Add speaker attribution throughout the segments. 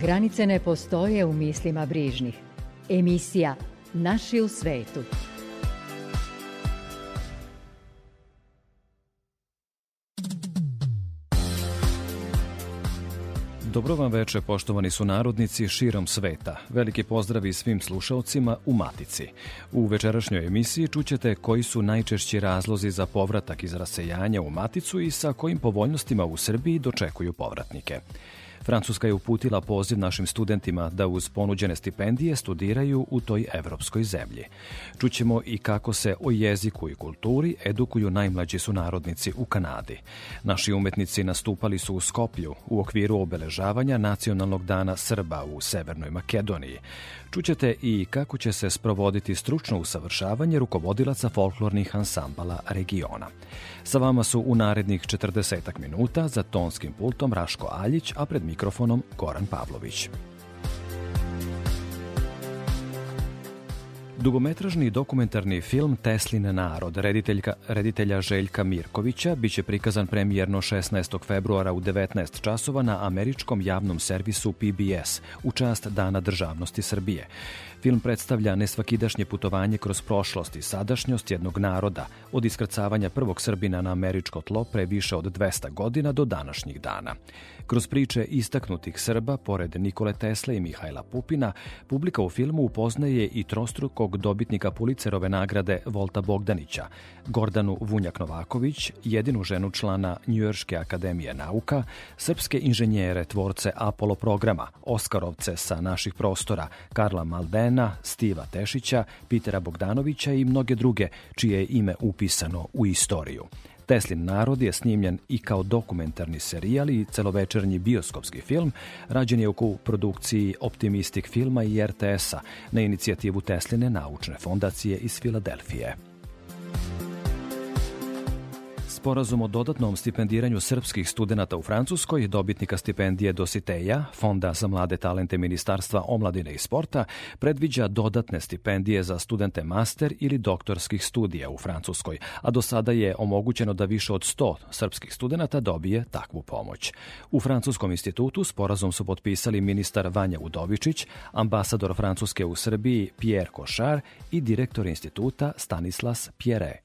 Speaker 1: Granice ne postoje u mislima brižnih. Emisija Naši u svetu.
Speaker 2: Dobro vam veče, poštovani su narodnici širom sveta. Veliki pozdrav i svim slušalcima u Matici. U večerašnjoj emisiji čućete koji su najčešći razlozi za povratak iz rasejanja u Maticu i sa kojim povoljnostima u Srbiji dočekuju povratnike. Francuska je uputila poziv našim studentima da uz ponuđene stipendije studiraju u toj evropskoj zemlji. Čućemo i kako se o jeziku i kulturi edukuju najmlađi sunarodnici u Kanadi. Naši umetnici nastupali su u Skoplju u okviru obeležavanja Nacionalnog dana Srba u Severnoj Makedoniji. Čućete i kako će se sprovoditi stručno usavršavanje rukovodilaca folklornih ansambala regiona. Sa vama su u narednih 40 minuta za tonskim pultom Raško Aljić, a pred mikrofonom Goran Pavlović. Dugometražni dokumentarni film Teslin narod rediteljka, reditelja Željka Mirkovića biće prikazan premijerno 16. februara u 19 časova na američkom javnom servisu PBS u čast Dana državnosti Srbije. Film predstavlja nesvakidašnje putovanje kroz prošlost i sadašnjost jednog naroda, od iskrcavanja prvog Srbina na američko tlo pre više od 200 godina do današnjih dana. Kroz priče istaknutih Srba, pored Nikole Tesle i Mihajla Pupina, publika u filmu upoznaje i trostrukog dobitnika Pulicerove nagrade Volta Bogdanića, Gordanu Vunjak Novaković, jedinu ženu člana Njujorške akademije nauka, srpske inženjere, tvorce Apollo programa, Oskarovce sa naših prostora, Karla Maldena, Stiva Tešića, Pitera Bogdanovića i mnoge druge, čije je ime upisano u istoriju. Teslin narod je snimljen i kao dokumentarni serijal i celovečernji bioskopski film, rađen je u produkciji Optimistik filma i RTS-a na inicijativu Tesline naučne fondacije iz Filadelfije. Sporazum o dodatnom stipendiranju srpskih studenta u Francuskoj, dobitnika stipendije Dositeja, Fonda za mlade talente Ministarstva omladine i sporta, predviđa dodatne stipendije za studente master ili doktorskih studija u Francuskoj, a do sada je omogućeno da više od 100 srpskih studenta dobije takvu pomoć. U Francuskom institutu sporazum su potpisali ministar Vanja Udovičić, ambasador Francuske u Srbiji Pierre Cochard i direktor instituta Stanislas Pierre.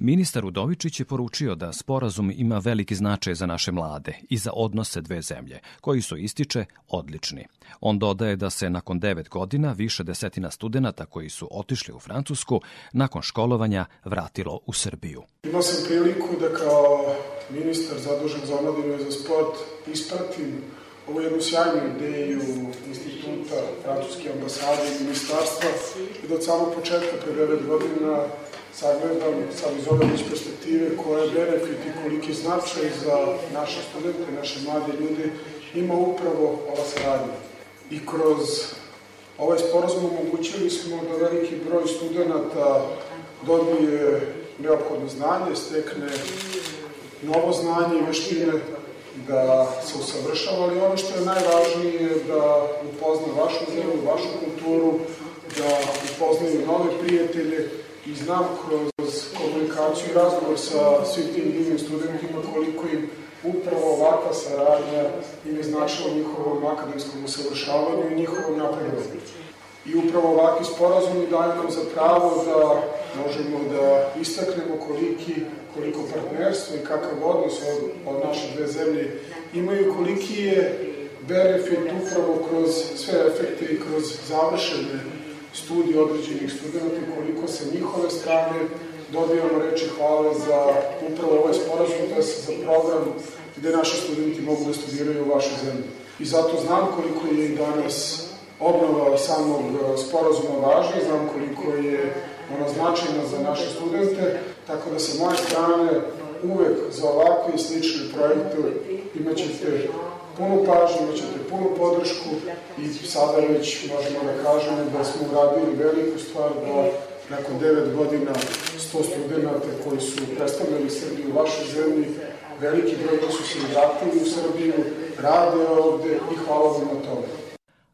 Speaker 2: Ministar Udovičić je poručio da sporazum ima veliki značaj za naše mlade i za odnose dve zemlje, koji su ističe odlični. On dodaje da se nakon devet godina više desetina studenta koji su otišli u Francusku nakon školovanja vratilo u Srbiju.
Speaker 3: Imao sam priliku da kao ministar zadužen za omladinu i za sport ispratim ovu jednu sjajnu ideju instituta Francuske ambasade i ministarstva i da od samog početka pre devet godina sagledam sad iz ove već perspektive koja je benefit i koliki značaj za naše studente, naše mlade ljude ima upravo ova saradnja. I kroz ovaj sporazum omogućili smo da veliki broj studenta dobije neophodno znanje, stekne novo znanje i veštine da se usavršava, ali ono što je najvažnije je da upozna vašu zemlju, vašu kulturu, da upoznaju nove prijatelje i znam kroz komunikaciju i razgovor sa svim tim divnim studentima koliko im upravo ovakva saradnja im je značila njihovom akademskom usavršavanju i njihovom napredovanju. I upravo ovakvi sporazumi daju nam za pravo da možemo da istaknemo koliki, koliko partnerstvo i kakav odnos od, od naše dve zemlje imaju, koliki je benefit upravo kroz sve efekte i kroz završene studije određenih studenta koliko se njihove strane dobijamo reči hvale za upravo ovaj sporazum, to je za program gde naši studenti mogu da studiraju u vašoj zemlji. I zato znam koliko je i danas obnova samog e, sporazuma važna, znam koliko je ona značajna za naše studente, tako da sa moje strane uvek za ovakve i slične projekte imaćete punu pažnju, imaćete punu podršku i sada već možemo da kažemo da smo uradili veliku stvar da nakon 9 godina 100 studenta koji su predstavljali Srbiju u vašoj zemlji, veliki broj su se vratili u Srbiju, rade ovde i hvala vam na tome.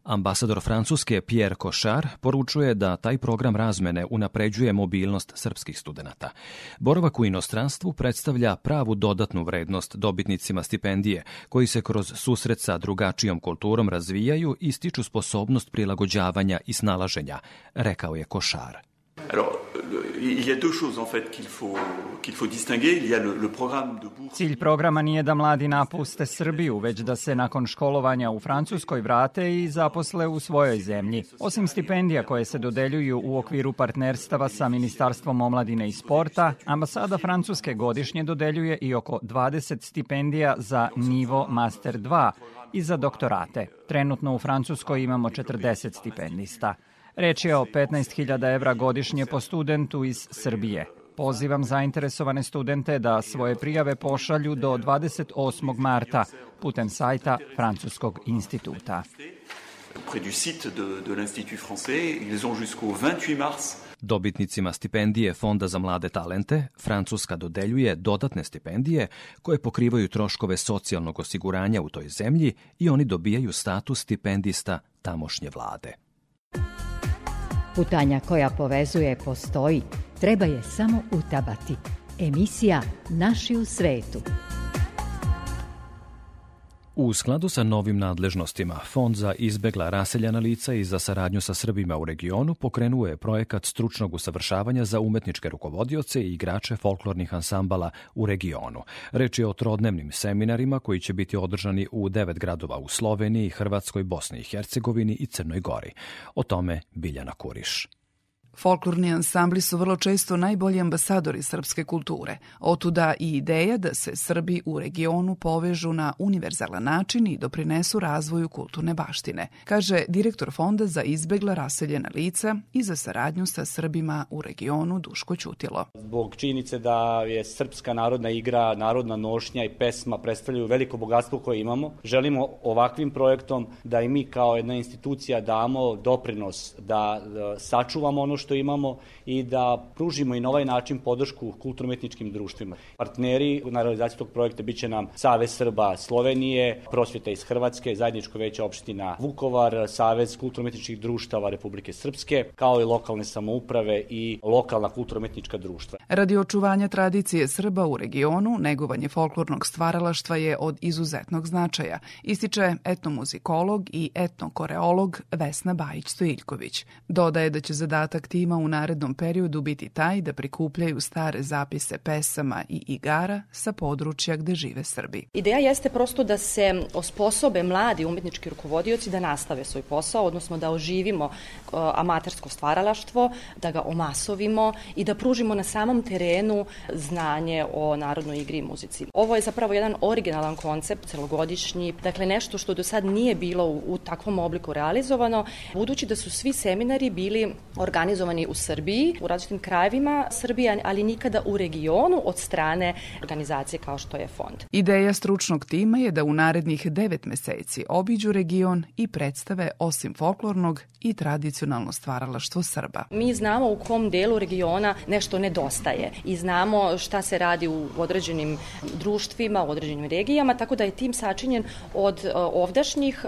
Speaker 2: Ambasador Francuske Pierre Cochard poručuje da taj program razmene unapređuje mobilnost srpskih studenta. Boravak u inostranstvu predstavlja pravu dodatnu vrednost dobitnicima stipendije, koji se kroz susret sa drugačijom kulturom razvijaju i stiču sposobnost prilagođavanja i snalaženja, rekao je.
Speaker 4: Alors, il y a deux choses en fait qu'il faut qu'il faut distinguer. Il y a le, le programme de bourse.
Speaker 5: Cilj programa nije da mladi napuste Srbiju, već da se nakon školovanja u Francuskoj vrate i zaposle u svojoj zemlji. Osim stipendija koje se dodeljuju u okviru partnerstava sa Ministarstvom omladine i sporta, ambasada Francuske godišnje dodeljuje i oko 20 stipendija za nivo Master 2 i za doktorate. Trenutno u Francuskoj imamo 40 stipendista. Reč je o 15.000 evra godišnje po studentu iz Srbije. Pozivam zainteresovane studente da svoje prijave pošalju do 28. marta putem sajta Francuskog instituta.
Speaker 4: Près du site de, de l'Institut français, ils ont jusqu'au 28 mars
Speaker 2: Dobitnicima stipendije Fonda za mlade talente Francuska dodeljuje dodatne stipendije koje pokrivaju troškove socijalnog osiguranja u toj zemlji i oni dobijaju status stipendista tamošnje vlade.
Speaker 1: Putanja koja povezuje postoji, treba je samo utabati. Emisija Naši u svetu.
Speaker 2: U skladu sa novim nadležnostima, Fond za izbegla raseljana lica i za saradnju sa Srbima u regionu pokrenuo je projekat stručnog usavršavanja za umetničke rukovodioce i igrače folklornih ansambala u regionu. Reč je o trodnevnim seminarima koji će biti održani u devet gradova u Sloveniji, Hrvatskoj, Bosni i Hercegovini i Crnoj Gori. O tome Biljana Kuriš.
Speaker 6: Folklorni ansambli su vrlo često najbolji ambasadori srpske kulture. Otuda i ideja da se Srbi u regionu povežu na univerzalan način i doprinesu razvoju kulturne baštine, kaže direktor Fonda za izbegla raseljena lica i za saradnju sa Srbima u regionu Duško Ćutilo.
Speaker 7: Zbog činjenice da je srpska narodna igra, narodna nošnja i pesma predstavljaju veliko bogatstvo koje imamo, želimo ovakvim projektom da i mi kao jedna institucija damo doprinos da sačuvamo ono što imamo i da pružimo i na ovaj način podršku kulturno-etničkim društvima. Partneri na realizaciji tog projekta biće nam Savez Srba Slovenije, Prosvjeta iz Hrvatske, Zajedničko veće opština Vukovar, Savez kulturno-etničkih društava Republike Srpske, kao i lokalne samouprave i lokalna kulturno-etnička društva.
Speaker 6: Radi očuvanja tradicije Srba u regionu, negovanje folklornog stvaralaštva je od izuzetnog značaja, ističe etnomuzikolog i etnokoreolog Vesna Bajić-Stojiljković. Dodaje da će zadatak tima u narednom periodu biti taj da prikupljaju stare zapise pesama i igara sa područja gde žive Srbi.
Speaker 8: Ideja jeste prosto da se osposobe mladi umetnički rukovodioci da nastave svoj posao, odnosno da oživimo uh, amatersko stvaralaštvo, da ga omasovimo i da pružimo na samom terenu znanje o narodnoj igri i muzici. Ovo je zapravo jedan originalan koncept, celogodišnji, dakle nešto što do sad nije bilo u, u takvom obliku realizovano, budući da su svi seminari bili organizovani u Srbiji, u različitim krajevima Srbije, ali nikada u regionu od strane organizacije kao što je fond.
Speaker 6: Ideja stručnog tima je da u narednih devet meseci obiđu region i predstave osim folklornog i tradicionalno stvaralaštvo Srba.
Speaker 8: Mi znamo u kom delu regiona nešto nedostaje i znamo šta se radi u određenim društvima, u određenim regijama, tako da je tim sačinjen od ovdašnjih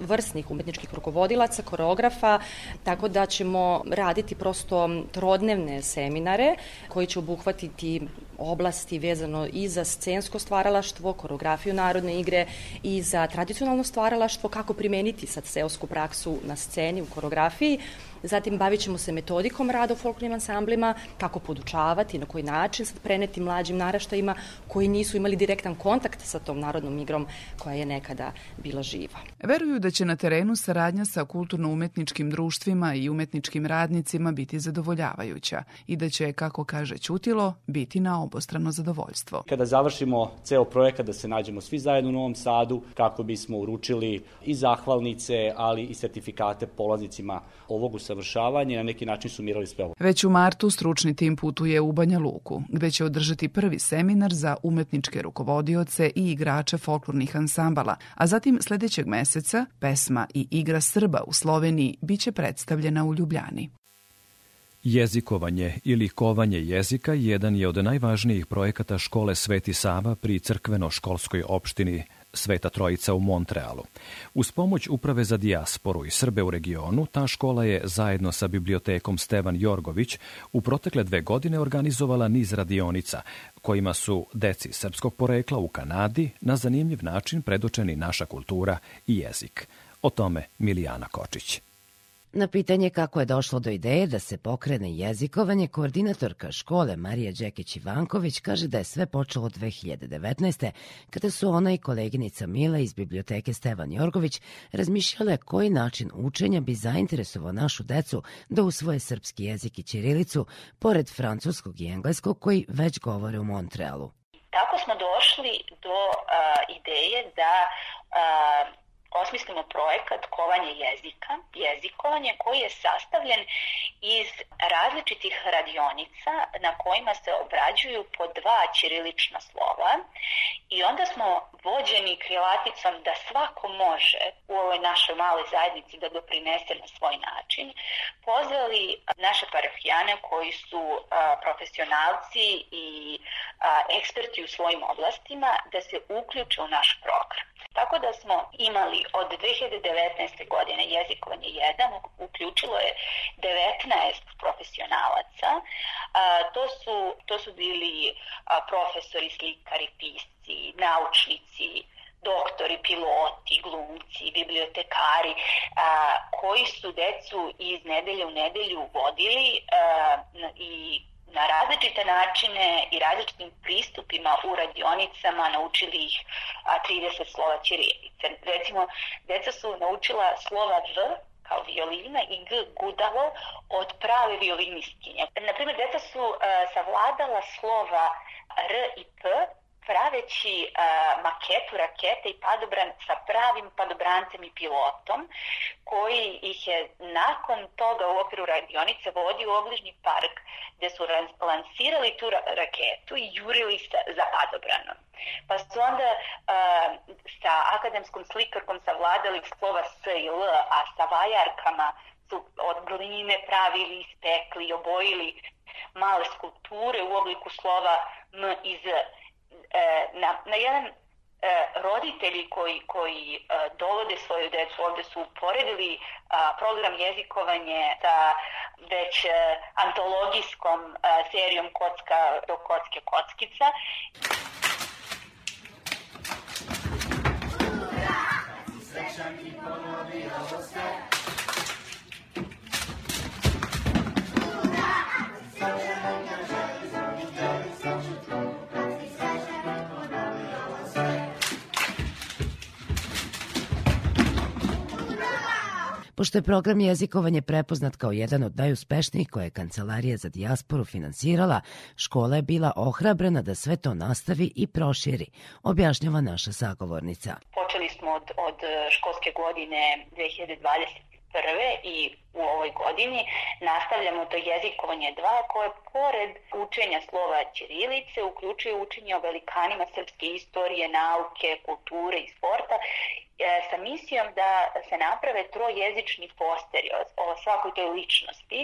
Speaker 8: vrsnih umetničkih rukovodilaca, koreografa, tako da ćemo raditi prosto trodnevne seminare koji će obuhvatiti oblasti vezano i za scensko stvaralaštvo, koreografiju narodne igre i za tradicionalno stvaralaštvo, kako primeniti sad seosku praksu na sceni, u koreografiji, Zatim bavit ćemo se metodikom rada u folklornim ansamblima, kako podučavati, na koji način sad preneti mlađim naraštajima koji nisu imali direktan kontakt sa tom narodnom igrom koja je nekada bila živa.
Speaker 6: Veruju da će na terenu saradnja sa kulturno-umetničkim društvima i umetničkim radnicima biti zadovoljavajuća i da će, kako kaže Ćutilo, biti na obostrano zadovoljstvo.
Speaker 7: Kada završimo ceo projekat da se nađemo svi zajedno u Novom Sadu kako bismo uručili i zahvalnice, ali i sertifikate polaznicima ovog usavršavanje, na neki način sumirali sve ovo.
Speaker 6: Već u martu stručni tim putuje u Banja Luku, gde će održati prvi seminar za umetničke rukovodioce i igrače folklornih ansambala, a zatim sledećeg meseca pesma i igra Srba u Sloveniji biće predstavljena u Ljubljani.
Speaker 2: Jezikovanje ili kovanje jezika jedan je od najvažnijih projekata škole Sveti Sava pri crkveno-školskoj opštini Sveta Trojica u Montrealu. Uz pomoć Uprave za dijasporu i Srbe u regionu, ta škola je zajedno sa bibliotekom Stevan Jorgović u protekle dve godine organizovala niz radionica, kojima su deci srpskog porekla u Kanadi na zanimljiv način predočeni naša kultura i jezik. O tome Milijana Kočić.
Speaker 9: Na pitanje kako je došlo do ideje da se pokrene jezikovanje, koordinatorka škole Marija Đekić-Ivanković kaže da je sve počelo 2019. kada su ona i koleginica Mila iz biblioteke Stevan Jorgović razmišljale koji način učenja bi zainteresovao našu decu da usvoje srpski jezik i ćirilicu, pored francuskog i engleskog koji već govore u Montrealu.
Speaker 10: Tako smo došli do uh, ideje da uh, osmislimo projekat kovanje jezika, jezikovanje koji je sastavljen iz različitih radionica na kojima se obrađuju po dva ćirilična slova i onda smo vođeni krilaticom da svako može u ovoj našoj maloj zajednici da doprinese na svoj način, pozvali naše parafijane koji su a, profesionalci i a, eksperti u svojim oblastima da se uključe u naš program. Tako da smo imali od 2019. godine jezikovanje 1, uključilo je 19 profesionalaca. A, to, su, to su bili a, profesori, slikari, pisci, naučnici, doktori, piloti, glumci, bibliotekari, a, koji su decu iz nedelje u nedelju vodili a, i na različite načine i različitim pristupima u radionicama naučili ih 30 slova ćirilice. Recimo, deca su naučila slova V kao violina i G gudalo od prave violinistkinje. Naprimjer, deca su uh, savladala slova R i P praveći uh, maketu rakete i padobran sa pravim padobrancem i pilotom, koji ih je nakon toga u okviru radionice vodio u obližnji park gde su lansirali tu raketu i jurili sa, za padobranom. Pa su onda uh, sa akademskom slikarkom savladali slova S i L, a sa vajarkama su od gline pravili, ispekli, obojili male skulpture u obliku slova M i Z na, na jedan e, roditelji koji, koji e, dovode svoju decu ovde su uporedili a, program jezikovanje sa već e, antologijskom serijom Kocka do kocke kockica. Srećan i ponovio se
Speaker 9: Pošto je program jezikovanje prepoznat kao jedan od najuspešnijih koje je Kancelarija za dijasporu finansirala, škola je bila ohrabrena da sve to nastavi i proširi, objašnjava naša sagovornica.
Speaker 10: Počeli smo od, od školske godine 2020 prve i u ovoj godini nastavljamo to jezikovanje 2 koje pored učenja slova Ćirilice uključuje učenje o velikanima srpske istorije, nauke, kulture i sporta e, sa misijom da se naprave trojezični posteri o, svakoj toj ličnosti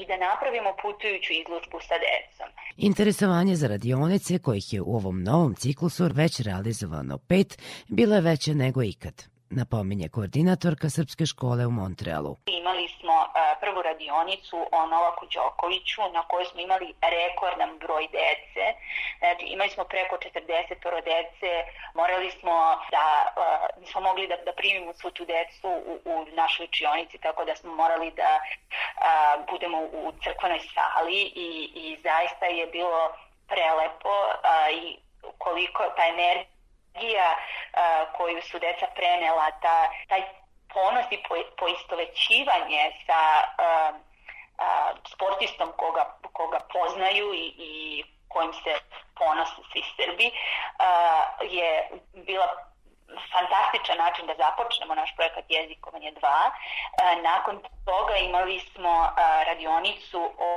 Speaker 10: i da napravimo putujuću izložbu sa decom.
Speaker 9: Interesovanje za radionice, kojih je u ovom novom ciklusu već realizovano pet, bilo je veće nego ikad napominje koordinatorka Srpske škole u Montrealu.
Speaker 10: Imali smo uh, prvu radionicu o Novaku Đokoviću na kojoj smo imali rekordan broj dece. Znači, imali smo preko 40 dece, morali smo da, uh, nismo mogli da, da primimo svu tu decu u, u našoj učionici, tako da smo morali da uh, budemo u crkvenoj sali i, i zaista je bilo prelepo uh, i koliko ta energija energija uh, koju su deca prenela, ta, taj ponos i po, poistovećivanje sa uh, uh, sportistom koga, koga poznaju i, i kojim se ponose svi Srbi, uh, je bila fantastičan način da započnemo naš projekat Jezikovanje 2. E, nakon toga imali smo radionicu o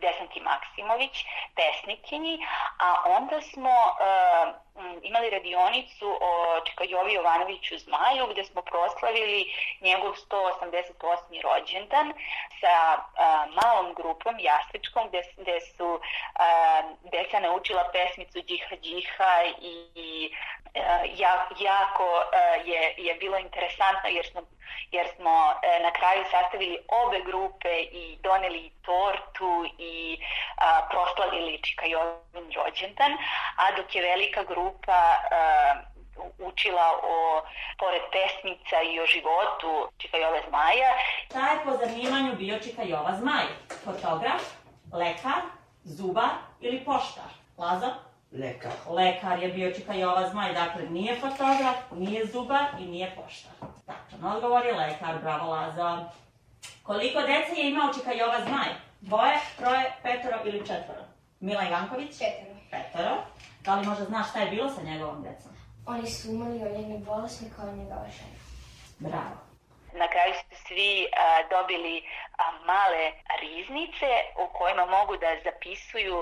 Speaker 10: Desanti Maksimović, pesnikinji, a onda smo uh, imali radionicu o Čikajovi Jovanoviću Zmaju gde smo proslavili njegov 188. rođendan sa uh, malom grupom jastričkom gde, gde su uh, deca naučila pesmicu Džiha Džiha i, i uh, ja, jako uh, je, je bilo interesantno jer smo jer smo e, na kraju sastavili obe grupe i doneli tortu i a, proslavili Čika Jovin rođendan, a dok je velika grupa a, učila o, pored pesmica i o životu Čika Jove Zmaja.
Speaker 11: Šta je po zanimanju bio Čika Jova Zmaj? Fotograf, lekar, zubar ili poštar? Lazar?
Speaker 12: Lekar.
Speaker 11: Lekar je bio Čika Jova Zmaj, dakle nije fotograf, nije zubar i nije poštar. Tačan odgovor je lekar, bravo Lazo. Koliko dece je imao Čika Jova Zmaj? Dvoje, troje, petoro ili četvoro? Mila Ivanković?
Speaker 13: Petoro.
Speaker 11: Petoro. Da li možda znaš šta je bilo sa njegovom decom?
Speaker 13: Oni su imali oljene bolesne kao njegova žena.
Speaker 11: Bravo.
Speaker 10: Na kraju su svi a, dobili a, male riznice u kojima mogu da zapisuju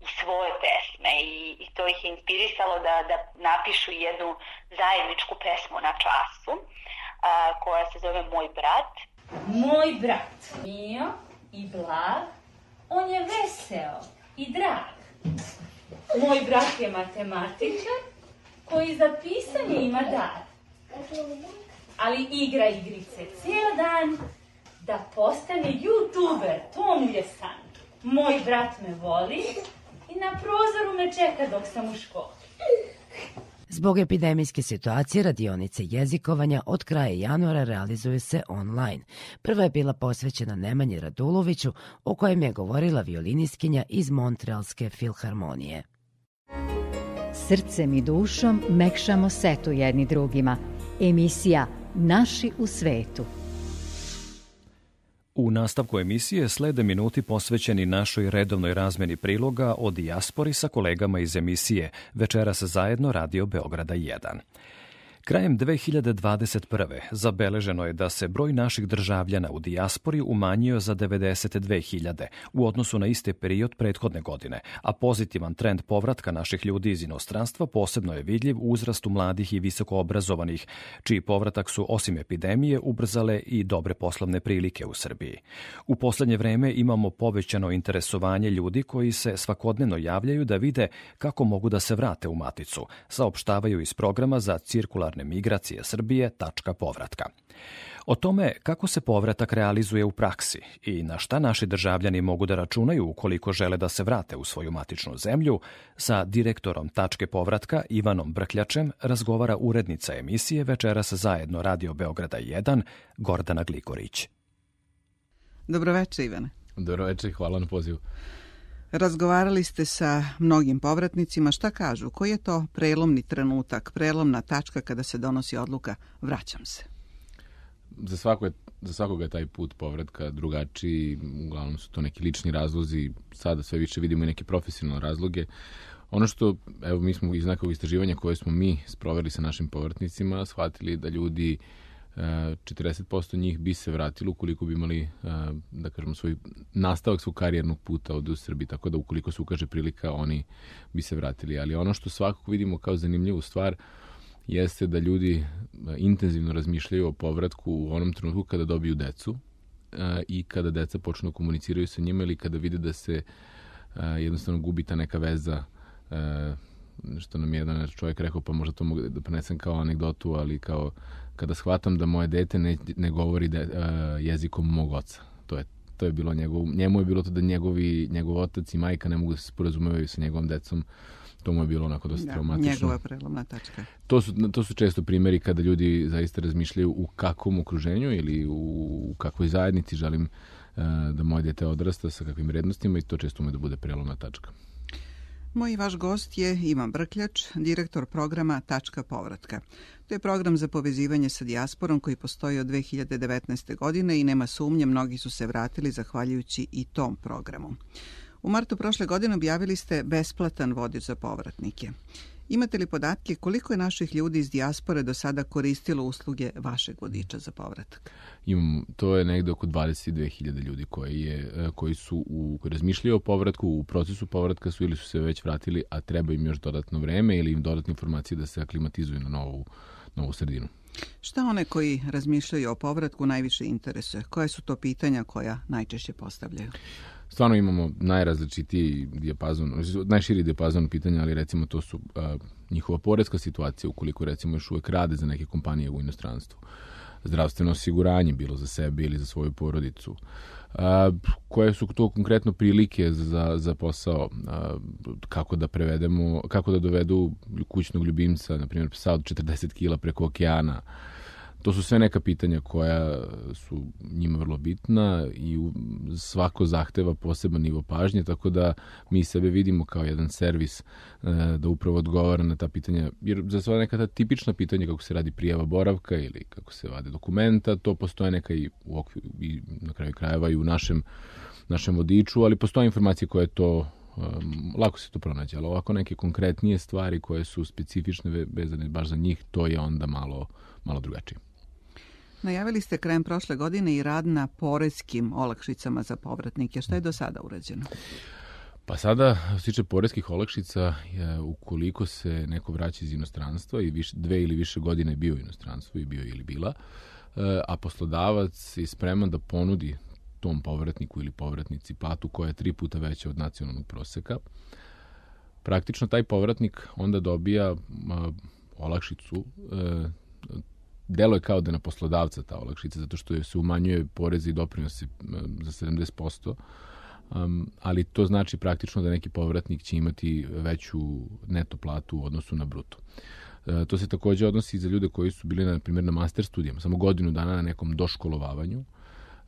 Speaker 10: i svoje pesme i, i to ih je inspirisalo da, da napišu jednu zajedničku pesmu na času a, koja se zove Moj brat.
Speaker 11: Moj brat. Mio i blag, on je veseo i drag. Moj brat je matematičar koji za pisanje ima dar. Ali igra igrice cijel dan da postane youtuber, to mu je san. Moj brat me voli i na prozoru me čeka dok sam u školi.
Speaker 9: Zbog epidemijske situacije radionice jezikovanja od kraja januara realizuje se online. Prva je bila posvećena Nemanji Raduloviću, o kojem je govorila violiniskinja iz Montrealske filharmonije.
Speaker 1: Srcem i dušom mekšamo setu jedni drugima. Emisija Naši u svetu.
Speaker 2: U nastavku emisije slede minuti posvećeni našoj redovnoj razmeni priloga o dijaspori sa kolegama iz emisije Večeras zajedno Radio Beograda 1. Krajem 2021. zabeleženo je da se broj naših državljana u dijaspori umanjio za 92.000 u odnosu na isti period prethodne godine, a pozitivan trend povratka naših ljudi iz inostranstva posebno je vidljiv u uzrastu mladih i visoko obrazovanih, čiji povratak su osim epidemije ubrzale i dobre poslovne prilike u Srbiji. U poslednje vreme imamo povećano interesovanje ljudi koji se svakodnevno javljaju da vide kako mogu da se vrate u maticu, saopštavaju iz programa za cirkular regularne migracije Srbije, tačka povratka. O tome kako se povratak realizuje u praksi i na šta naši državljani mogu da računaju ukoliko žele da se vrate u svoju matičnu zemlju, sa direktorom tačke povratka Ivanom Brkljačem razgovara urednica emisije Večeras zajedno Radio Beograda 1 Gordana Gligorić.
Speaker 14: Dobroveče Ivane.
Speaker 15: Dobroveče, hvala na pozivu.
Speaker 14: Razgovarali ste sa mnogim povratnicima, šta kažu, koji je to prelomni trenutak, prelomna tačka kada se donosi odluka? Vraćam se?
Speaker 15: Za, svako je, za svakoga je taj put povratka drugačiji, uglavnom su to neki lični razlozi, sada sve više vidimo i neke profesionalne razloge. Ono što, evo mi smo iz nekog istraživanja koje smo mi sproveli sa našim povratnicima, shvatili da ljudi uh, 40% njih bi se vratilo ukoliko bi imali, e, da kažemo, svoj nastavak svog karijernog puta od u Srbiji, tako da ukoliko se ukaže prilika, oni bi se vratili. Ali ono što svakako vidimo kao zanimljivu stvar jeste da ljudi e, intenzivno razmišljaju o povratku u onom trenutku kada dobiju decu e, i kada deca počnu da komuniciraju sa njima ili kada vide da se jednostavno gubi ta neka veza što nam je jedan čovjek rekao, pa možda to mogu da prenesem kao anegdotu, ali kao kada shvatam da moje dete ne, ne govori da, uh, jezikom mog oca. To je to je bilo njegov, njemu je bilo to da njegovi, njegov otac i majka ne mogu da se sporazumevaju sa njegovom decom. To mu je bilo onako dosta da, traumatično.
Speaker 14: Njegova prelomna tačka.
Speaker 15: To su, to su često primeri kada ljudi zaista razmišljaju u kakvom okruženju ili u, u kakvoj zajednici želim uh, da moje dete odrasta sa kakvim rednostima i to često ume da bude prelomna tačka.
Speaker 14: Moj vaš gost je Ivan Brkljač, direktor programa Tačka povratka. To je program za povezivanje sa dijasporom koji postoji od 2019. godine i nema sumnje, mnogi su se vratili zahvaljujući i tom programu. U martu prošle godine objavili ste besplatan vodič za povratnike. Imate li podatke koliko je naših ljudi iz dijaspore do sada koristilo usluge vašeg vodiča za povratak?
Speaker 15: Imam, to je negde oko 22.000 ljudi koji, je, e, koji su u, koji razmišljaju o povratku, u procesu povratka su ili su se već vratili, a treba im još dodatno vreme ili im dodatne informacije da se aklimatizuju na novu, novu sredinu.
Speaker 14: Šta one koji razmišljaju o povratku najviše interesuje? Koje su to pitanja koja najčešće postavljaju?
Speaker 15: Stvarno imamo najrazličitiji dijapazon, najširi dijapazon pitanja, ali recimo to su uh, njihova poredska situacija ukoliko recimo još uvek rade za neke kompanije u inostranstvu. Zdravstveno osiguranje, bilo za sebe ili za svoju porodicu. A, koje su to konkretno prilike za, za posao, a, kako da prevedemo, kako da dovedu kućnog ljubimca, na primjer psa od 40 kila preko okeana, To su sve neka pitanja koja su njima vrlo bitna i svako zahteva poseban nivo pažnje, tako da mi sebe vidimo kao jedan servis e, da upravo odgovara na ta pitanja, jer za sva neka ta tipična pitanja kako se radi prijava boravka ili kako se vade dokumenta, to postoje neka i u okviru i na kraju krajeva i u našem, našem vodiču, ali postoje informacije koje to lako se to pronađe, ali ovako neke konkretnije stvari koje su specifične vezane baš za njih, to je onda malo, malo drugačije.
Speaker 14: Najavili ste krajem prošle godine i rad na poreskim olakšicama za povratnike. Šta je do sada urađeno?
Speaker 15: Pa sada, što se tiče poreskih olakšica, ukoliko se neko vraća iz inostranstva i više, dve ili više godine bio u inostranstvu i bio ili bila, e, a poslodavac je spreman da ponudi tom povratniku ili povratnici platu koja je tri puta veća od nacionalnog proseka, praktično taj povratnik onda dobija a, olakšicu e, delo je kao da na poslodavca ta olakšica, zato što se umanjuje porezi i doprinosi za 70%, um, ali to znači praktično da neki povratnik će imati veću neto platu u odnosu na bruto. E, to se takođe odnosi za ljude koji su bili, na primjer, na master studijama, samo godinu dana na nekom doškolovanju,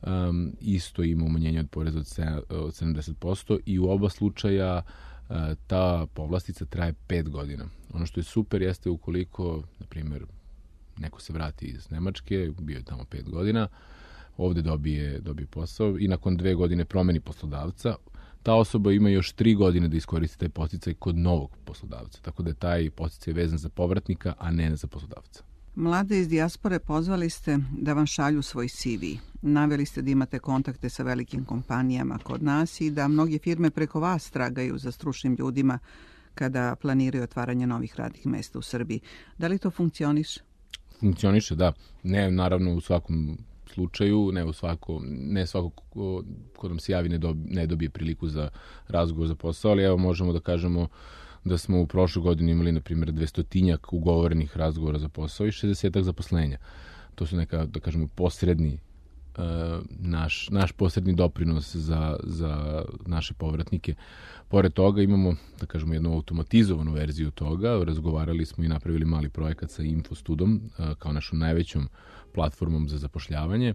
Speaker 15: um, isto ima umanjenje od poreza od, od 70% i u oba slučaja uh, ta povlastica traje 5 godina. Ono što je super jeste ukoliko, na primjer, neko se vrati iz Nemačke, bio je tamo pet godina, ovde dobije, dobije posao i nakon dve godine promeni poslodavca, ta osoba ima još tri godine da iskoristi taj posticaj kod novog poslodavca. Tako da je taj posticaj vezan za povratnika, a ne za poslodavca.
Speaker 14: Mlade iz dijaspore pozvali ste da vam šalju svoj CV. Naveli ste da imate kontakte sa velikim kompanijama kod nas i da mnoge firme preko vas tragaju za stručnim ljudima kada planiraju otvaranje novih radnih mesta u Srbiji. Da li to funkcioniše?
Speaker 15: Funkcioniše, da. Ne, naravno, u svakom slučaju, ne u svako, ne svako ko, ko nam se javi ne, dobi, ne dobije priliku za razgovor za posao, ali evo možemo da kažemo da smo u prošloj godini imali, na primjer, dvestotinjak ugovorenih razgovora za posao i 60 zaposlenja. To su neka, da kažemo, posredni naš, naš posredni doprinos za, za naše povratnike. Pored toga imamo, da kažemo, jednu automatizovanu verziju toga. Razgovarali smo i napravili mali projekat sa Infostudom kao našom najvećom platformom za zapošljavanje.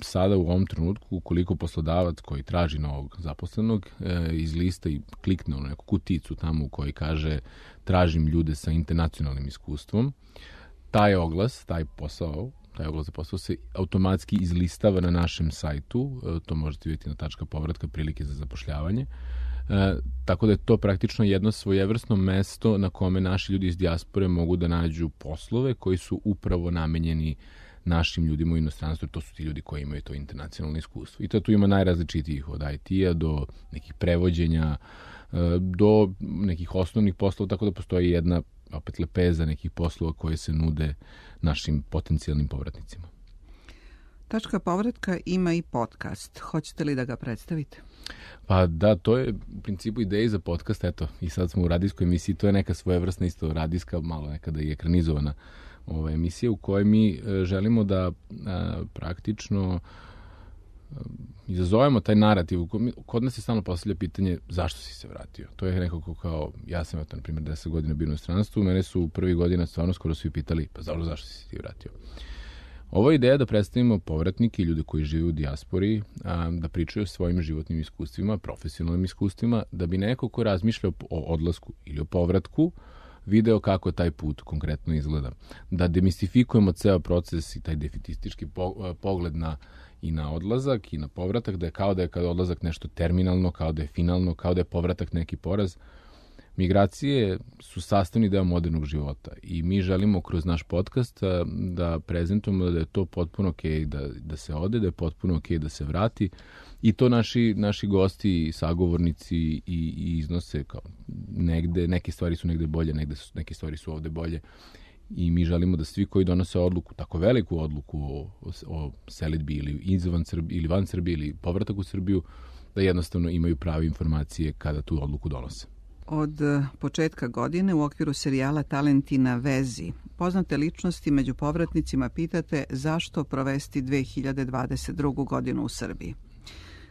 Speaker 15: Sada u ovom trenutku, ukoliko poslodavac koji traži novog zaposlenog iz lista i klikne u neku kuticu tamo u kojoj kaže tražim ljude sa internacionalnim iskustvom, taj oglas, taj posao taj oglas za posao se automatski izlistava na našem sajtu, to možete vidjeti na tačka povratka prilike za zapošljavanje. E, tako da je to praktično jedno svojevrsno mesto na kome naši ljudi iz dijaspore mogu da nađu poslove koji su upravo namenjeni našim ljudima u inostranstvu, to su ti ljudi koji imaju to internacionalno iskustvo. I to tu ima najrazličitijih od IT-a do nekih prevođenja, e, do nekih osnovnih poslova, tako da postoji jedna opet lepeza nekih poslova koje se nude našim potencijalnim povratnicima.
Speaker 14: Tačka povratka ima i podcast. Hoćete li da ga predstavite?
Speaker 15: Pa da, to je u principu ideja za podcast, eto, i sad smo u radijskoj emisiji, to je neka svojevrsna isto radijska, malo nekada i ekranizovana ova emisija u kojoj mi e, želimo da a, praktično a, izazovemo taj narativ. Kod nas se stalno postavlja pitanje zašto si se vratio. To je nekako kao, ja sam, eto, na primjer, 10 godina bio u stranstvu, mene su u prvi godina stvarno skoro svi pitali, pa zašto, zašto si ti vratio? Je ideja da predstavimo povratnike i ljude koji žive u dijaspori, a, da pričaju o svojim životnim iskustvima, profesionalnim iskustvima, da bi neko ko razmišlja o odlasku ili o povratku, video kako taj put konkretno izgleda. Da demistifikujemo ceo proces i taj defitistički pogled na i na odlazak i na povratak, da je kao da je kada odlazak nešto terminalno, kao da je finalno, kao da je povratak neki poraz. Migracije su sastavni deo modernog života i mi želimo kroz naš podcast da prezentujemo da je to potpuno ok da, da se ode, da je potpuno ok da se vrati i to naši, naši gosti i sagovornici i, i iznose kao negde, neke stvari su negde bolje, negde su, neke stvari su ovde bolje i mi želimo da svi koji donose odluku, tako veliku odluku o, o, o selitbi ili izvan Srbije ili van Srbije ili povratak u Srbiju, da jednostavno imaju prave informacije kada tu odluku donose.
Speaker 14: Od e, početka godine u okviru serijala Talenti na vezi poznate ličnosti među povratnicima pitate zašto provesti 2022. godinu u Srbiji.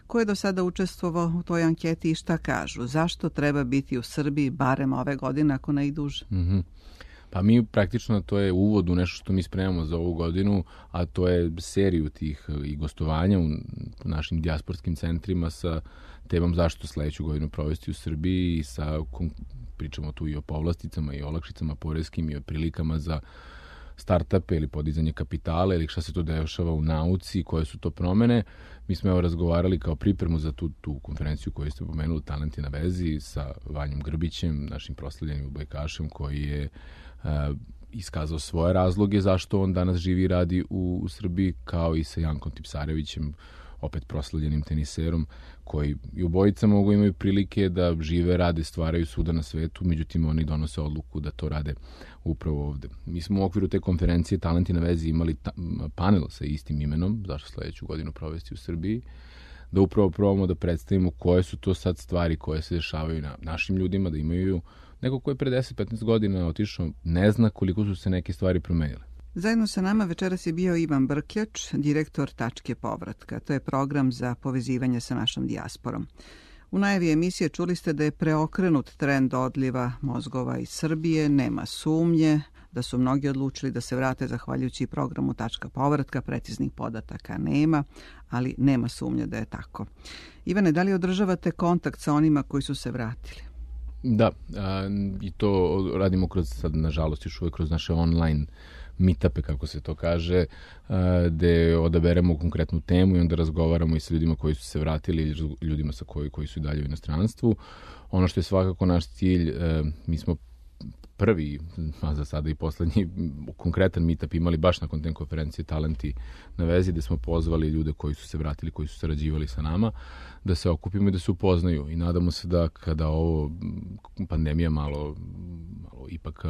Speaker 14: Ko je do sada učestvovao u toj anketi i šta kažu? Zašto treba biti u Srbiji barem ove godine ako ne i duže?
Speaker 15: Mm -hmm. Pa mi praktično to je uvod u nešto što mi spremamo za ovu godinu, a to je seriju tih i gostovanja u našim dijasporskim centrima sa temom zašto sledeću godinu provesti u Srbiji i sa pričamo tu i o povlasticama i olakšicama porezkim i o prilikama za startupe ili podizanje kapitala ili šta se to dešava u nauci, koje su to promene. Mi smo evo razgovarali kao pripremu za tu, tu konferenciju koju ste pomenuli, Talenti na vezi, sa Vanjom Grbićem, našim proslavljenim ubojkašem, koji je uh, iskazao svoje razloge zašto on danas živi i radi u, u Srbiji, kao i sa Jankom Tipsarevićem, opet proslavljenim teniserom, koji i obojica mogu imaju prilike da žive, rade, stvaraju svuda na svetu, međutim oni donose odluku da to rade upravo ovde. Mi smo u okviru te konferencije Talenti na vezi imali panel sa istim imenom, zašto sledeću godinu provesti u Srbiji, da upravo probamo da predstavimo koje su to sad stvari koje se dešavaju na našim ljudima, da imaju neko ko je pre 10-15 godina otišao, ne zna koliko su se neke stvari promenile.
Speaker 14: Zajedno sa nama večeras je bio Ivan Brkljač, direktor Tačke povratka. To je program za povezivanje sa našom dijasporom. U najavi emisije čuli ste da je preokrenut trend odliva mozgova iz Srbije, nema sumnje, da su mnogi odlučili da se vrate zahvaljujući programu Tačka povratka, preciznih podataka nema, ali nema sumnje da je tako. Ivane, da li održavate kontakt sa onima koji su se vratili?
Speaker 15: Da, a, i to radimo kroz, sad nažalost još uvek kroz naše online meetupe, kako se to kaže, gde odaberemo konkretnu temu i onda razgovaramo i sa ljudima koji su se vratili ili ljudima sa koji, koji su i dalje u inostranstvu. Ono što je svakako naš cilj, mi smo prvi, a za sada i poslednji konkretan meetup imali baš nakon te konferencije Talenti na vezi, gde smo pozvali ljude koji su se vratili, koji su sarađivali sa nama, da se okupimo i da se upoznaju. I nadamo se da kada ovo pandemija malo, malo ipak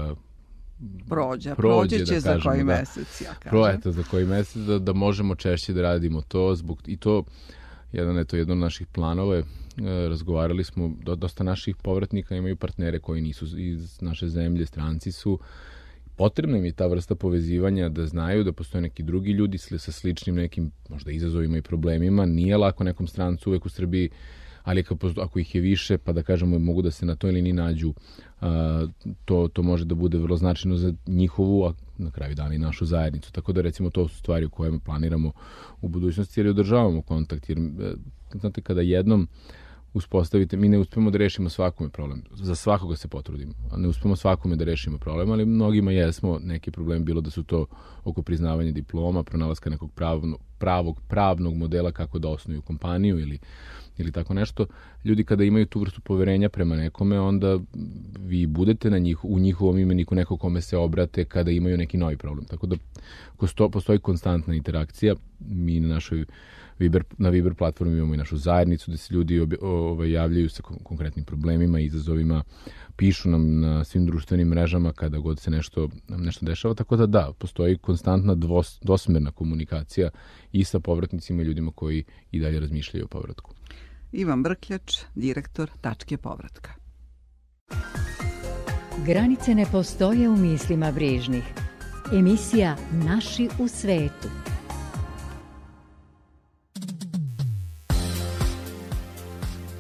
Speaker 14: prođe, prođe će da za koji da, mesec, ja kažem.
Speaker 15: Pro, za koji mesec, da, da možemo češće da radimo to, zbog, i to, jedan, eto, jedno od naših planova je, e, razgovarali smo, do, dosta naših povratnika imaju partnere koji nisu iz naše zemlje, stranci su, potrebna im je ta vrsta povezivanja da znaju da postoje neki drugi ljudi sa sličnim nekim možda izazovima i problemima. Nije lako nekom strancu uvek u Srbiji ali ako ih je više, pa da kažemo mogu da se na toj liniji nađu, to, to može da bude vrlo značajno za njihovu, a na kraju dana i našu zajednicu. Tako da recimo to su stvari u kojima planiramo u budućnosti jer održavamo kontakt. Jer, e, znate, kada jednom uspostavite, mi ne uspemo da rešimo svakome problem. Za svakoga se potrudimo. Ne uspemo svakome da rešimo problem, ali mnogima jesmo neki problem bilo da su to oko priznavanja diploma, pronalaska nekog pravno, pravog pravnog modela kako da osnuju kompaniju ili ili tako nešto, ljudi kada imaju tu vrstu poverenja prema nekome, onda vi budete na njih, u njihovom imeniku neko kome se obrate kada imaju neki novi problem. Tako da postoji konstantna interakcija. Mi na našoj Viber, na Viber platformi imamo i našu zajednicu gde se ljudi obje, ovaj, javljaju sa konkretnim problemima i izazovima, pišu nam na svim društvenim mrežama kada god se nešto, nešto dešava, tako da da, postoji konstantna dvos, dosmerna komunikacija i sa povratnicima i ljudima koji i dalje razmišljaju o povratku.
Speaker 14: Ivan Brkljač, direktor Tačke povratka.
Speaker 1: Granice ne postoje u mislima brižnih. Emisija Naši u svetu.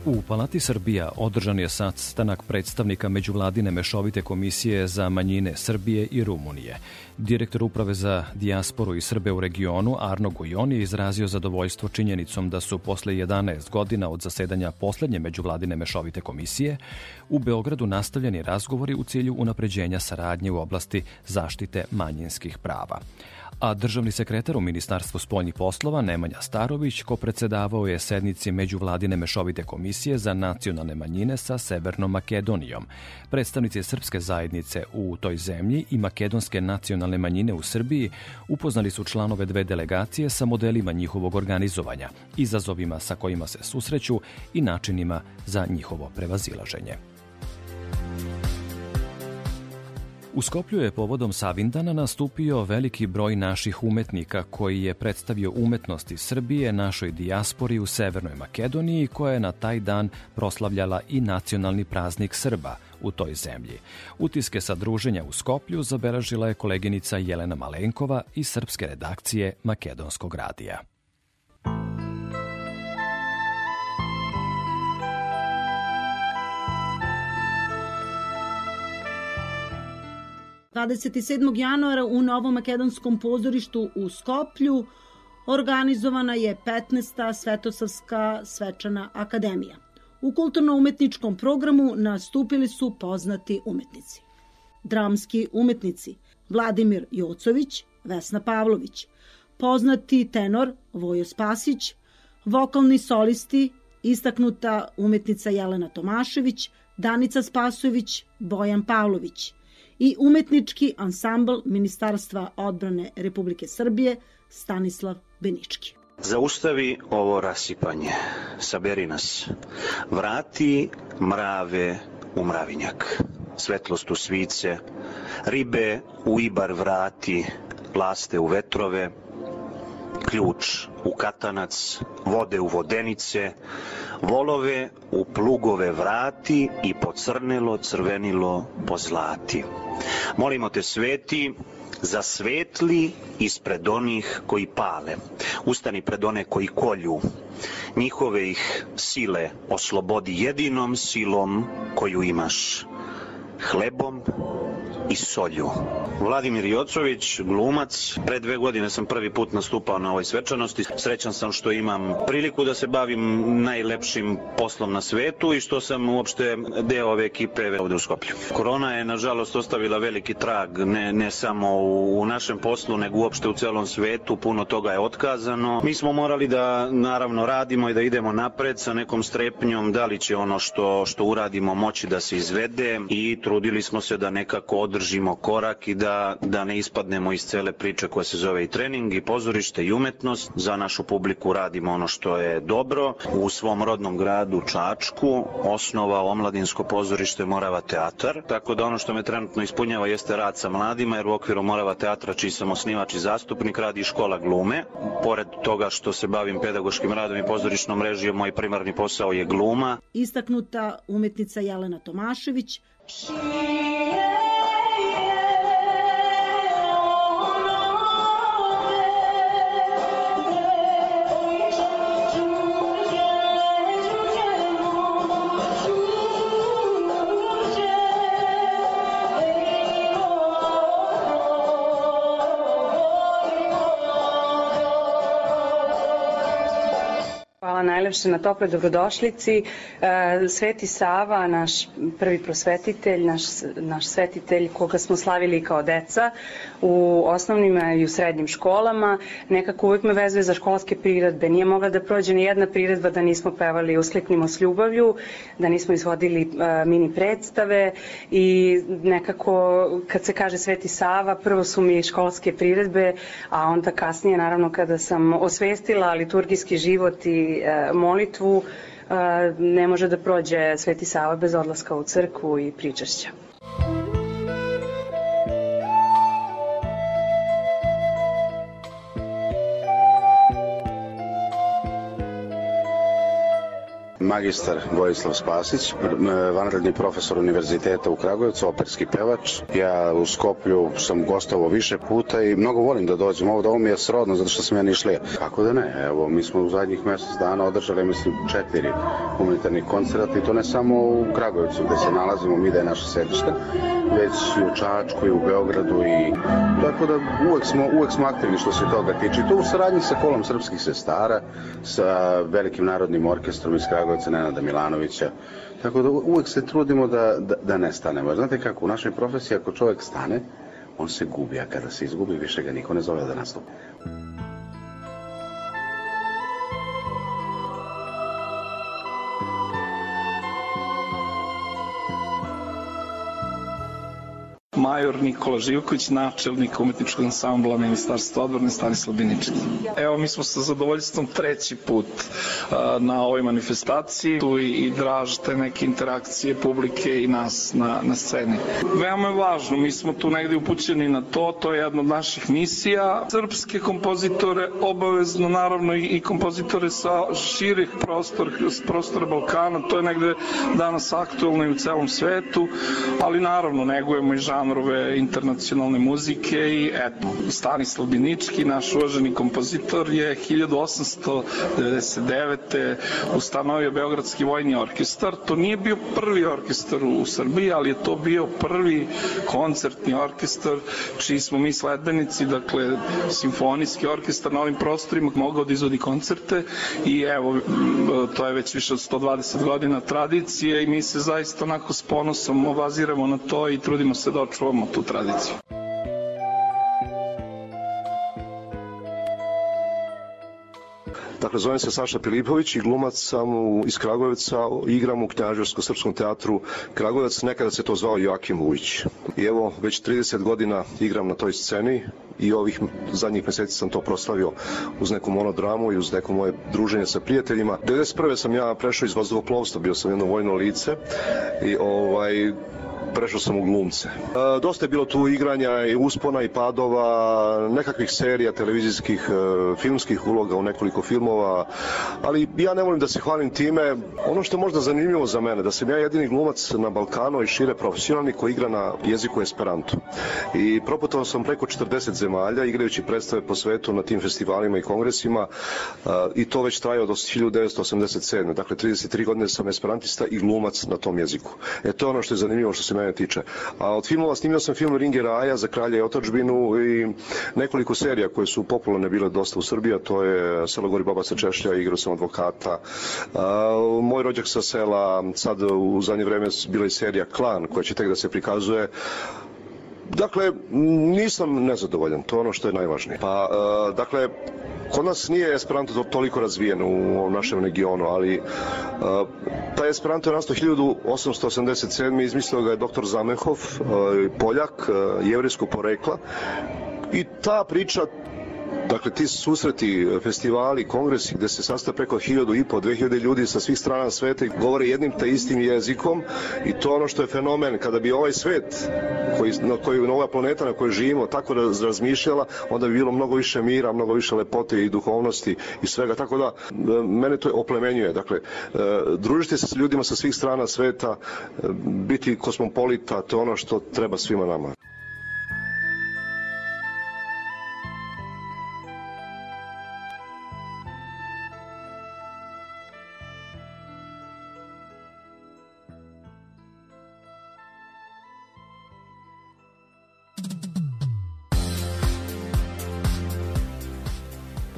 Speaker 2: U Palati Srbija održan je sastanak predstavnika Međuvladine mešovite komisije za manjine Srbije i Rumunije. Direktor Uprave za dijasporu i Srbe u regionu Arno Gujon je izrazio zadovoljstvo činjenicom da su posle 11 godina od zasedanja poslednje Međuvladine mešovite komisije u Beogradu nastavljeni razgovori u cilju unapređenja saradnje u oblasti zaštite manjinskih prava a državni sekretar u Ministarstvu spoljnih poslova Nemanja Starović, ko predsedavao je sednici Međuvladine mešovite komisije, za nacionalne manjine sa Severnom Makedonijom. Predstavnici srpske zajednice u toj zemlji i makedonske nacionalne manjine u Srbiji upoznali su članove dve delegacije sa modelima njihovog organizovanja, izazovima sa kojima se susreću i načinima za njihovo prevazilaženje. U Skoplju je povodom Savindana nastupio veliki broj naših umetnika koji je predstavio umetnosti Srbije našoj dijaspori u Severnoj Makedoniji koja je na taj dan proslavljala i nacionalni praznik Srba u toj zemlji. Utiske sa druženja u Skoplju zabeležila je koleginica Jelena Malenkova iz srpske redakcije Makedonskog radija.
Speaker 12: 27. januara u Novom makedonskom pozorištu u Skoplju organizovana je 15. Svetosavska svečana akademija. U kulturno-umetničkom programu nastupili su poznati umetnici. Dramski umetnici Vladimir Jocović, Vesna Pavlović, poznati tenor Vojo Spasić, vokalni solisti, istaknuta umetnica Jelena Tomašević, Danica Spasović, Bojan Pavlović – i umetnički ansambl Ministarstva odbrane Republike Srbije Stanislav Benički.
Speaker 16: Zaustavi ovo rasipanje, saberi nas, vrati mrave u mravinjak, svetlost u svice, ribe u ibar vrati, laste u vetrove, ključ u katanac, vode u vodenice, volove u plugove vrati i pocrnelo crvenilo pozlati. Molimo te sveti, za svetli ispred onih koji pale. Ustani pred one koji kolju. Njihove ih sile oslobodi jedinom silom koju imaš. Hlebom i solju. Vladimir Jocović, glumac. Pre dve godine sam prvi put nastupao na ovoj svečanosti. Srećan sam što imam priliku da se bavim najlepšim poslom na svetu i što sam uopšte deo ove ekipe ovde u Skoplju. Korona je, nažalost, ostavila veliki trag, ne, ne samo u, u našem poslu, nego uopšte u celom svetu. Puno toga je otkazano. Mi smo morali da, naravno, radimo i da idemo napred sa nekom strepnjom, da li će ono što, što uradimo moći da se izvede i trudili smo se da nekako održimo korak i da, da ne ispadnemo iz cele priče koja se zove i trening i pozorište i umetnost. Za našu publiku radimo ono što je dobro. U svom rodnom gradu Čačku osnova omladinsko pozorište Morava teatar. Tako da ono što me trenutno ispunjava jeste rad sa mladima jer u okviru Morava teatra čiji sam osnivač i zastupnik radi škola glume. Pored toga što se bavim pedagoškim radom i pozorišnom režijom, moj primarni posao je gluma.
Speaker 12: Istaknuta umetnica Jelena Tomašević. She
Speaker 17: najlepše na tople dobrodošlici. E, Sveti Sava, naš prvi prosvetitelj, naš, naš svetitelj koga smo slavili kao deca u osnovnim i u srednjim školama, nekako uvek me vezuje za školske priredbe. Nije mogla da prođe ni jedna priredba da nismo pevali Uskliknimo s ljubavlju, da nismo izvodili e, mini predstave i nekako kad se kaže Sveti Sava, prvo su mi školske priredbe, a onda kasnije naravno kada sam osvestila liturgijski život i e, molitvu, ne može da prođe Sveti Sava bez odlaska u crkvu i pričašća.
Speaker 18: Magistar Vojislav Spasić, vanredni profesor univerziteta u Kragujevcu, operski pevač. Ja u Skoplju sam gostovao više puta i mnogo volim da dođem ovde. Ovo mi je srodno zato što sam ja nišlija. Kako da ne? Evo, mi smo u zadnjih mesec dana održali, mislim, četiri humanitarnih koncerta i to ne samo u Kragujevcu gde se nalazimo, mi da je naše sedište, već i u Čačku i u Beogradu i tako da uvek smo, uvek smo aktivni što se toga tiče. To u saradnji sa kolom srpskih sestara, sa velikim narodnim orkestrom iz Goce Nenada Milanovića. Tako da uvek se trudimo da, da, da ne stanemo. Znate kako, u našoj profesiji ako čovjek stane, on se gubi, a kada se izgubi, više ga niko ne zove da nastupi.
Speaker 19: Major Nikola Živković, načelnik umetničkog ansambla Ministarstva odbrane Stanislav Binički. Evo, mi smo sa zadovoljstvom treći put na ovoj manifestaciji tu i, i draž te neke interakcije publike i nas na, na sceni. Veoma je važno, mi smo tu negde upućeni na to, to je jedna od naših misija. Srpske kompozitore obavezno, naravno i, i kompozitore sa širih prostor, prostora Balkana, to je negde danas aktualno i u celom svetu, ali naravno negujemo i žanrove internacionalne muzike i eto, Stanislav Binički, naš uvaženi kompozitor je 1899. ustanovio Beogradski vojni orkestar. To nije bio prvi orkestar u Srbiji, ali je to bio prvi koncertni orkestar čiji smo mi sledbenici, dakle simfonijski orkestar na ovim prostorima mogao da izvodi koncerte i evo, to je već više od 120 godina tradicije i mi se zaista onako s ponosom obaziramo na to i trudimo se da почнувам ту традиција.
Speaker 20: Dakle, zovem se Saša Pilipović i glumac sam u, iz Kragujevca, igram u Knjaževsko-srpskom teatru Kragujevac, nekada se to zvao Joakim Vujić. I evo, već 30 godina igram na toj sceni i ovih zadnjih meseci sam to proslavio uz neku monodramu i uz neko moje druženje sa prijateljima. 91. sam ja prešao iz vazduhoplovstva, bio sam jedno vojno lice i ovaj, prešao sam u glumce. E, dosta je bilo tu igranja i uspona i padova, nekakvih serija, televizijskih, e, filmskih uloga u nekoliko filmova, ali ja ne volim da se hvalim time. Ono što je možda zanimljivo za mene, da sam ja jedini glumac na Balkanu i šire profesionalni koji igra na jeziku Esperanto. I proputovao sam preko 40 zemalja igrajući predstave po svetu na tim festivalima i kongresima i to već traje od 1987. Dakle, 33 godine sam esperantista i glumac na tom jeziku. E to je ono što je zanimljivo što se mene tiče. A od filmova snimio sam film Ringe Raja za Kralja i otačbinu i nekoliko serija koje su popularne bile dosta u Srbiji, a to je Selo gori baba sa Češlja, igrao sam advokata. A, moj rođak sa sela, sad u zadnje vreme bila i serija Klan, koja će tek da se prikazuje. Dakle, nisam nezadovoljan, to je ono što je najvažnije. Pa, uh, dakle, kod nas nije Esperanto toliko razvijen u našem regionu, ali uh, taj Esperanto je nastao 1887. izmislio ga je doktor Zamenhof, uh, Poljak, uh, jevrijskog porekla i ta priča Dakle, ti susreti, festivali, kongresi gde se sastaje preko hiljadu i po, dve hiljade ljudi sa svih strana sveta i govore jednim te istim jezikom i to ono što je fenomen. Kada bi ovaj svet, koji, na koji, na ova planeta na kojoj živimo, tako razmišljala, onda bi bilo mnogo više mira, mnogo više lepote i duhovnosti i svega. Tako da, mene to oplemenjuje. Dakle, e, družiti se sa ljudima sa svih strana sveta, e, biti kosmopolita, to je ono što treba svima nama.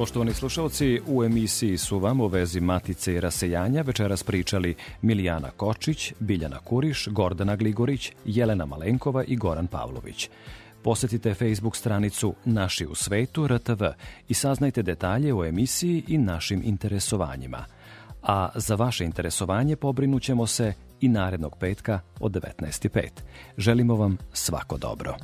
Speaker 2: Poštovani slušalci, u emisiji su vam u vezi Matice i rasejanja večeras pričali Milijana Kočić, Biljana Kuriš, Gordana Gligorić, Jelena Malenkova i Goran Pavlović. Posetite Facebook stranicu Naši u svetu RTV i saznajte detalje o emisiji i našim interesovanjima. A za vaše interesovanje pobrinućemo se i narednog petka od 19.05. Želimo vam svako dobro.